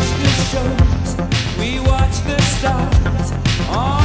watch the shows, we watch the stars.